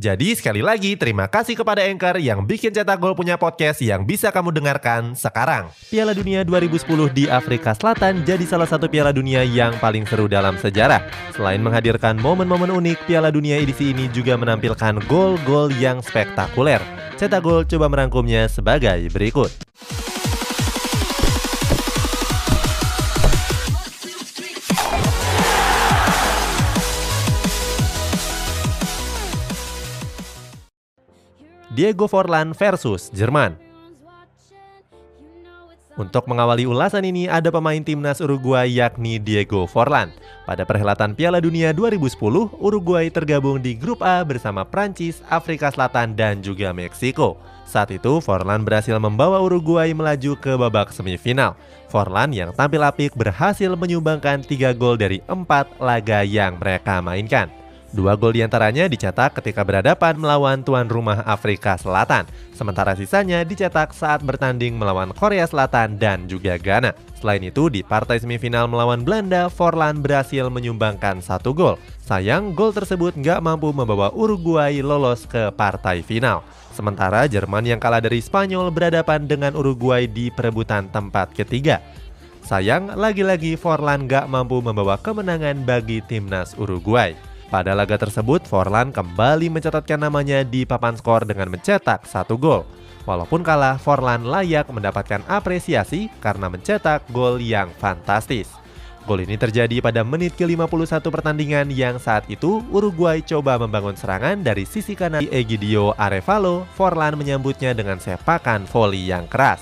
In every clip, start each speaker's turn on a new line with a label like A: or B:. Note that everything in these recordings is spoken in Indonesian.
A: Jadi sekali lagi terima kasih kepada Anchor yang bikin Cetak Gol punya podcast yang bisa kamu dengarkan sekarang. Piala Dunia 2010 di Afrika Selatan jadi salah satu Piala Dunia yang paling seru dalam sejarah. Selain menghadirkan momen-momen unik, Piala Dunia edisi ini juga menampilkan gol-gol yang spektakuler. Cetak Gol coba merangkumnya sebagai berikut. Diego Forlan versus Jerman. Untuk mengawali ulasan ini ada pemain timnas Uruguay yakni Diego Forlan. Pada perhelatan Piala Dunia 2010, Uruguay tergabung di grup A bersama Prancis, Afrika Selatan, dan juga Meksiko. Saat itu, Forlan berhasil membawa Uruguay melaju ke babak semifinal. Forlan yang tampil apik berhasil menyumbangkan tiga gol dari empat laga yang mereka mainkan. Dua gol di antaranya dicetak ketika berhadapan melawan tuan rumah Afrika Selatan, sementara sisanya dicetak saat bertanding melawan Korea Selatan dan juga Ghana. Selain itu, di partai semifinal melawan Belanda, Forlan berhasil menyumbangkan satu gol. Sayang, gol tersebut nggak mampu membawa Uruguay lolos ke partai final. Sementara Jerman yang kalah dari Spanyol berhadapan dengan Uruguay di perebutan tempat ketiga. Sayang, lagi-lagi Forlan nggak mampu membawa kemenangan bagi timnas Uruguay. Pada laga tersebut, Forlan kembali mencatatkan namanya di papan skor dengan mencetak satu gol. Walaupun kalah, Forlan layak mendapatkan apresiasi karena mencetak gol yang fantastis. Gol ini terjadi pada menit ke-51 pertandingan yang saat itu Uruguay coba membangun serangan dari sisi kanan Egidio Arevalo, Forlan menyambutnya dengan sepakan voli yang keras.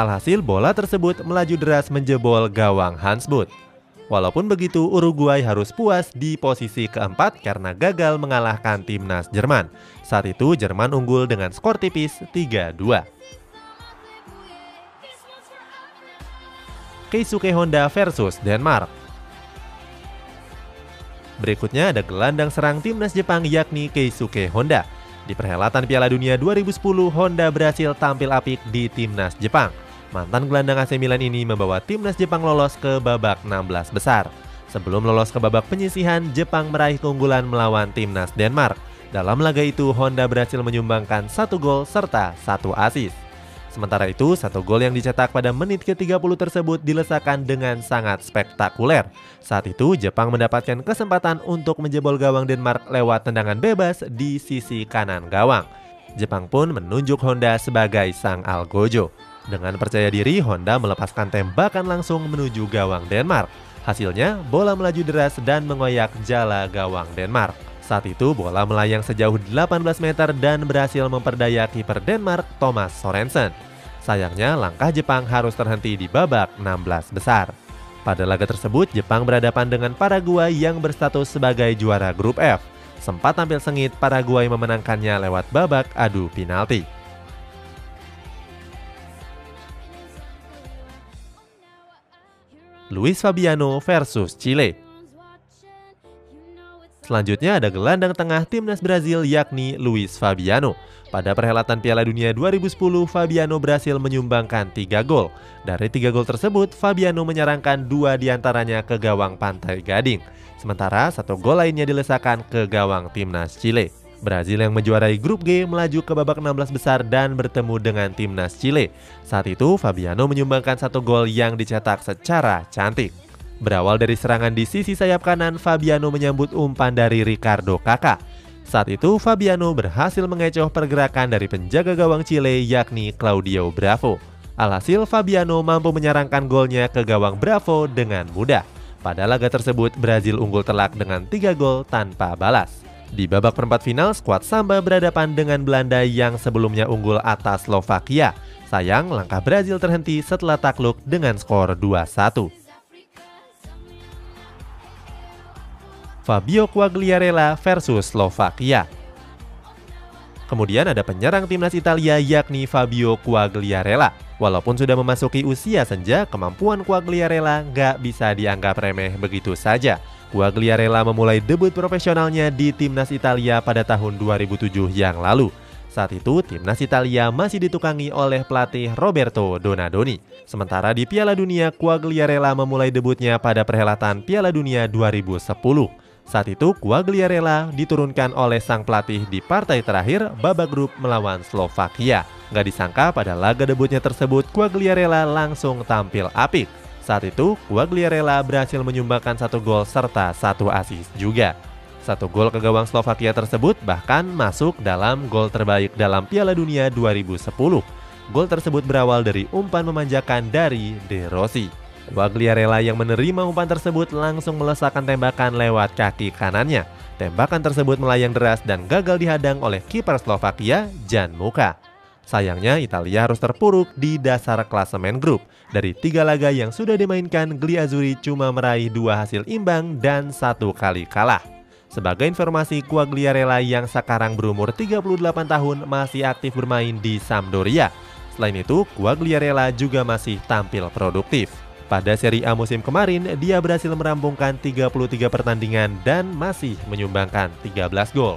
A: Alhasil bola tersebut melaju deras menjebol gawang Hansbut. Walaupun begitu, Uruguay harus puas di posisi keempat karena gagal mengalahkan timnas Jerman. Saat itu Jerman unggul dengan skor tipis 3-2. Keisuke Honda versus Denmark. Berikutnya ada gelandang serang timnas Jepang yakni Keisuke Honda. Di perhelatan Piala Dunia 2010, Honda berhasil tampil apik di timnas Jepang. Mantan gelandang AC Milan ini membawa timnas Jepang lolos ke babak 16 besar. Sebelum lolos ke babak penyisihan, Jepang meraih keunggulan melawan timnas Denmark. Dalam laga itu, Honda berhasil menyumbangkan satu gol serta satu asis. Sementara itu, satu gol yang dicetak pada menit ke-30 tersebut dilesakan dengan sangat spektakuler. Saat itu, Jepang mendapatkan kesempatan untuk menjebol gawang Denmark lewat tendangan bebas di sisi kanan gawang. Jepang pun menunjuk Honda sebagai sang algojo. Dengan percaya diri, Honda melepaskan tembakan langsung menuju gawang Denmark. Hasilnya, bola melaju deras dan mengoyak jala gawang Denmark. Saat itu, bola melayang sejauh 18 meter dan berhasil memperdaya kiper Denmark, Thomas Sorensen. Sayangnya, langkah Jepang harus terhenti di babak 16 besar. Pada laga tersebut, Jepang berhadapan dengan Paraguay yang berstatus sebagai juara grup F. Sempat tampil sengit, Paraguay memenangkannya lewat babak adu penalti. Luis Fabiano versus Chile. Selanjutnya ada gelandang tengah timnas Brazil yakni Luis Fabiano. Pada perhelatan Piala Dunia 2010, Fabiano berhasil menyumbangkan tiga gol. Dari tiga gol tersebut, Fabiano menyerangkan dua di antaranya ke gawang Pantai Gading. Sementara satu gol lainnya dilesakan ke gawang timnas Chile. Brazil yang menjuarai grup G melaju ke babak 16 besar dan bertemu dengan timnas Chile. Saat itu, Fabiano menyumbangkan satu gol yang dicetak secara cantik. Berawal dari serangan di sisi sayap kanan, Fabiano menyambut umpan dari Ricardo Kakak. Saat itu, Fabiano berhasil mengecoh pergerakan dari penjaga gawang Chile yakni Claudio Bravo. Alhasil, Fabiano mampu menyerangkan golnya ke gawang Bravo dengan mudah. Pada laga tersebut, Brazil unggul telak dengan 3 gol tanpa balas. Di babak perempat final, skuad Samba berhadapan dengan Belanda yang sebelumnya unggul atas Slovakia. Sayang, langkah Brazil terhenti setelah takluk dengan skor 2-1. Fabio Quagliarella versus Slovakia. Kemudian ada penyerang timnas Italia yakni Fabio Quagliarella. Walaupun sudah memasuki usia senja, kemampuan Quagliarella nggak bisa dianggap remeh begitu saja. Quagliarella memulai debut profesionalnya di timnas Italia pada tahun 2007 yang lalu. Saat itu, timnas Italia masih ditukangi oleh pelatih Roberto Donadoni. Sementara di Piala Dunia, Quagliarella memulai debutnya pada perhelatan Piala Dunia 2010. Saat itu, Quagliarella diturunkan oleh sang pelatih di partai terakhir babak grup melawan Slovakia. Gak disangka pada laga debutnya tersebut, Quagliarella langsung tampil apik. Saat itu, Quagliarella berhasil menyumbangkan satu gol serta satu asis juga. Satu gol ke gawang Slovakia tersebut bahkan masuk dalam gol terbaik dalam Piala Dunia 2010. Gol tersebut berawal dari umpan memanjakan dari De Rossi. Quagliarella yang menerima umpan tersebut langsung melesakkan tembakan lewat kaki kanannya. Tembakan tersebut melayang deras dan gagal dihadang oleh kiper Slovakia, Jan Muka. Sayangnya Italia harus terpuruk di dasar klasemen grup. Dari tiga laga yang sudah dimainkan, Gliazuri cuma meraih dua hasil imbang dan satu kali kalah. Sebagai informasi, Quagliarella yang sekarang berumur 38 tahun masih aktif bermain di Sampdoria. Selain itu, Quagliarella juga masih tampil produktif. Pada Serie A musim kemarin, dia berhasil merampungkan 33 pertandingan dan masih menyumbangkan 13 gol.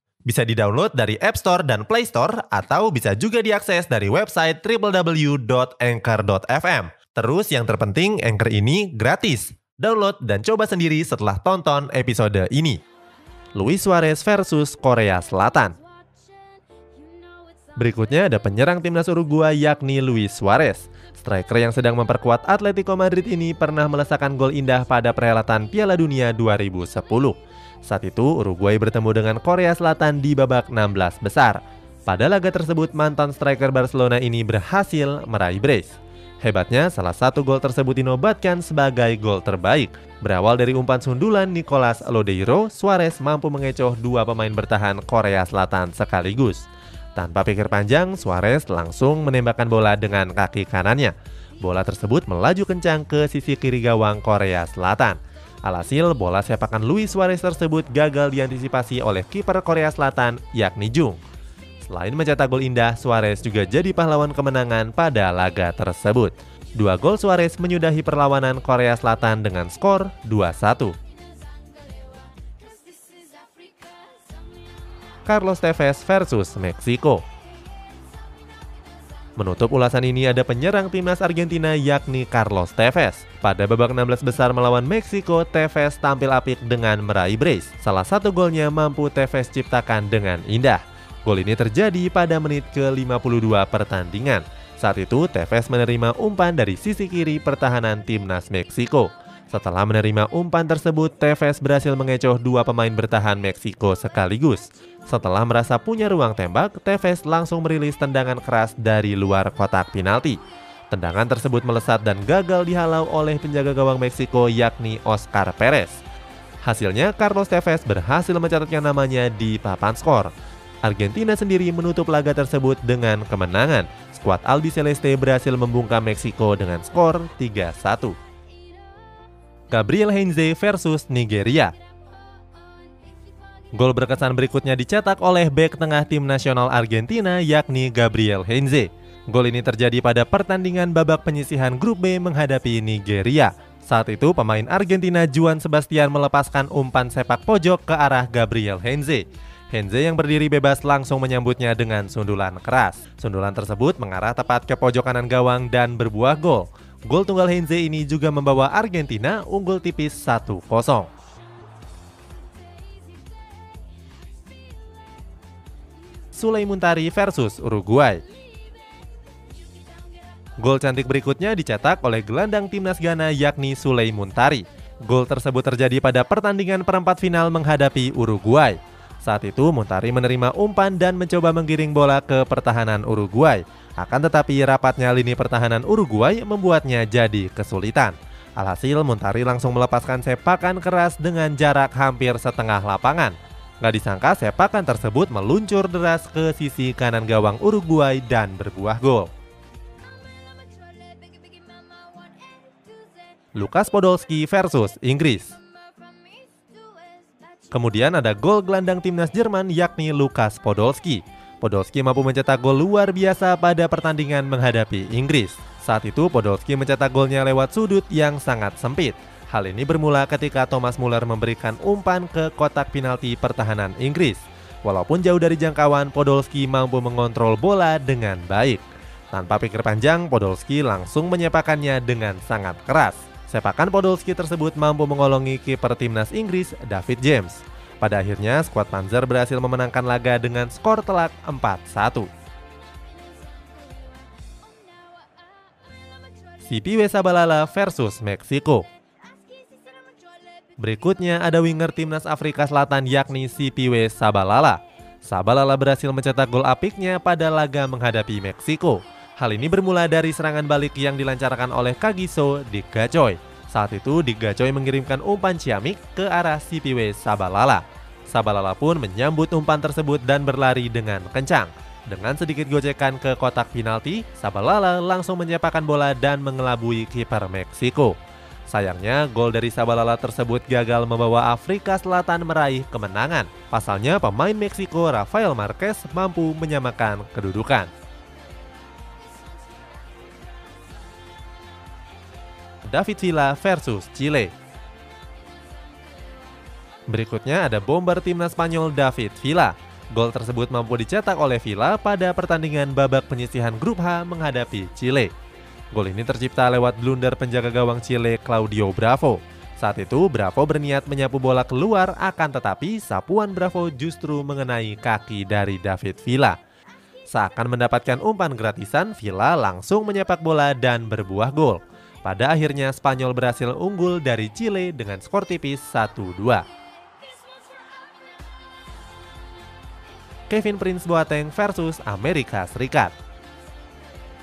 A: Bisa di-download dari App Store dan Play Store atau bisa juga diakses dari website www.anchor.fm. Terus yang terpenting, Anchor ini gratis. Download dan coba sendiri setelah tonton episode ini. Luis Suarez versus Korea Selatan. Berikutnya ada penyerang timnas Uruguay yakni Luis Suarez. Striker yang sedang memperkuat Atletico Madrid ini pernah melesakkan gol indah pada perhelatan Piala Dunia 2010. Saat itu, Uruguay bertemu dengan Korea Selatan di babak 16 besar. Pada laga tersebut, mantan striker Barcelona ini berhasil meraih brace. Hebatnya, salah satu gol tersebut dinobatkan sebagai gol terbaik. Berawal dari umpan sundulan Nicolas Lodeiro, Suarez mampu mengecoh dua pemain bertahan Korea Selatan sekaligus. Tanpa pikir panjang, Suarez langsung menembakkan bola dengan kaki kanannya. Bola tersebut melaju kencang ke sisi kiri gawang Korea Selatan. Alhasil, bola sepakan Luis Suarez tersebut gagal diantisipasi oleh kiper Korea Selatan, yakni Jung. Selain mencetak gol indah, Suarez juga jadi pahlawan kemenangan pada laga tersebut. Dua gol Suarez menyudahi perlawanan Korea Selatan dengan skor 2-1. Carlos Tevez versus Meksiko. Menutup ulasan ini ada penyerang timnas Argentina yakni Carlos Tevez. Pada babak 16 besar melawan Meksiko, Tevez tampil apik dengan meraih brace. Salah satu golnya mampu Tevez ciptakan dengan indah. Gol ini terjadi pada menit ke-52 pertandingan. Saat itu, Tevez menerima umpan dari sisi kiri pertahanan timnas Meksiko. Setelah menerima umpan tersebut, Tevez berhasil mengecoh dua pemain bertahan Meksiko sekaligus. Setelah merasa punya ruang tembak, Tevez langsung merilis tendangan keras dari luar kotak penalti. Tendangan tersebut melesat dan gagal dihalau oleh penjaga gawang Meksiko yakni Oscar Perez. Hasilnya, Carlos Tevez berhasil mencatatkan namanya di papan skor. Argentina sendiri menutup laga tersebut dengan kemenangan. Skuad Albi Celeste berhasil membungkam Meksiko dengan skor 3-1. Gabriel Heinze versus Nigeria Gol berkesan berikutnya dicetak oleh bek tengah tim nasional Argentina yakni Gabriel Heinze. Gol ini terjadi pada pertandingan babak penyisihan grup B menghadapi Nigeria. Saat itu pemain Argentina Juan Sebastian melepaskan umpan sepak pojok ke arah Gabriel Heinze. Heinze yang berdiri bebas langsung menyambutnya dengan sundulan keras. Sundulan tersebut mengarah tepat ke pojok kanan gawang dan berbuah gol. Gol tunggal Heinze ini juga membawa Argentina unggul tipis 1-0. Sulaimuntari versus Uruguay. Gol cantik berikutnya dicetak oleh gelandang timnas Ghana yakni Sulaimuntari. Gol tersebut terjadi pada pertandingan perempat final menghadapi Uruguay. Saat itu Muntari menerima umpan dan mencoba menggiring bola ke pertahanan Uruguay. Akan tetapi rapatnya lini pertahanan Uruguay membuatnya jadi kesulitan. Alhasil Muntari langsung melepaskan sepakan keras dengan jarak hampir setengah lapangan. Gak disangka sepakan tersebut meluncur deras ke sisi kanan gawang Uruguay dan berbuah gol. Lukas Podolski versus Inggris Kemudian ada gol gelandang timnas Jerman yakni Lukas Podolski. Podolski mampu mencetak gol luar biasa pada pertandingan menghadapi Inggris. Saat itu Podolski mencetak golnya lewat sudut yang sangat sempit. Hal ini bermula ketika Thomas Muller memberikan umpan ke kotak penalti pertahanan Inggris. Walaupun jauh dari jangkauan, Podolski mampu mengontrol bola dengan baik. Tanpa pikir panjang, Podolski langsung menyepakannya dengan sangat keras. Sepakan Podolski tersebut mampu mengolongi kiper timnas Inggris David James. Pada akhirnya, skuad Panzer berhasil memenangkan laga dengan skor telak 4-1. CPW Sabalala versus Meksiko. Berikutnya ada winger timnas Afrika Selatan yakni CPW Sabalala. Sabalala berhasil mencetak gol apiknya pada laga menghadapi Meksiko. Hal ini bermula dari serangan balik yang dilancarkan oleh Kagiso di Gacoy. Saat itu Gacoy mengirimkan umpan ciamik ke arah CPW Sabalala. Sabalala pun menyambut umpan tersebut dan berlari dengan kencang. Dengan sedikit gocekan ke kotak penalti, Sabalala langsung menyepakan bola dan mengelabui kiper Meksiko. Sayangnya, gol dari Sabalala tersebut gagal membawa Afrika Selatan meraih kemenangan. Pasalnya, pemain Meksiko Rafael Marquez mampu menyamakan kedudukan. David Villa versus Chile. Berikutnya ada bomber timnas Spanyol David Villa. Gol tersebut mampu dicetak oleh Villa pada pertandingan babak penyisihan grup H menghadapi Chile. Gol ini tercipta lewat blunder penjaga gawang Chile Claudio Bravo. Saat itu Bravo berniat menyapu bola keluar akan tetapi sapuan Bravo justru mengenai kaki dari David Villa. Seakan mendapatkan umpan gratisan, Villa langsung menyepak bola dan berbuah gol. Pada akhirnya Spanyol berhasil unggul dari Chile dengan skor tipis 1-2. Kevin Prince Boateng versus Amerika Serikat.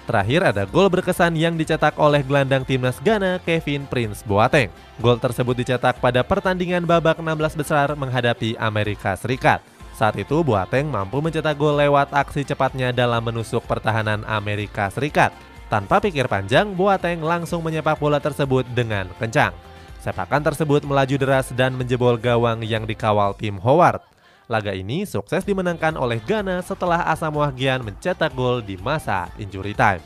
A: Terakhir ada gol berkesan yang dicetak oleh gelandang timnas Ghana Kevin Prince Boateng. Gol tersebut dicetak pada pertandingan babak 16 besar menghadapi Amerika Serikat. Saat itu Boateng mampu mencetak gol lewat aksi cepatnya dalam menusuk pertahanan Amerika Serikat. Tanpa pikir panjang, Boateng langsung menyepak bola tersebut dengan kencang. Sepakan tersebut melaju deras dan menjebol gawang yang dikawal tim Howard. Laga ini sukses dimenangkan oleh Ghana setelah Asamoah Gyan mencetak gol di masa injury time.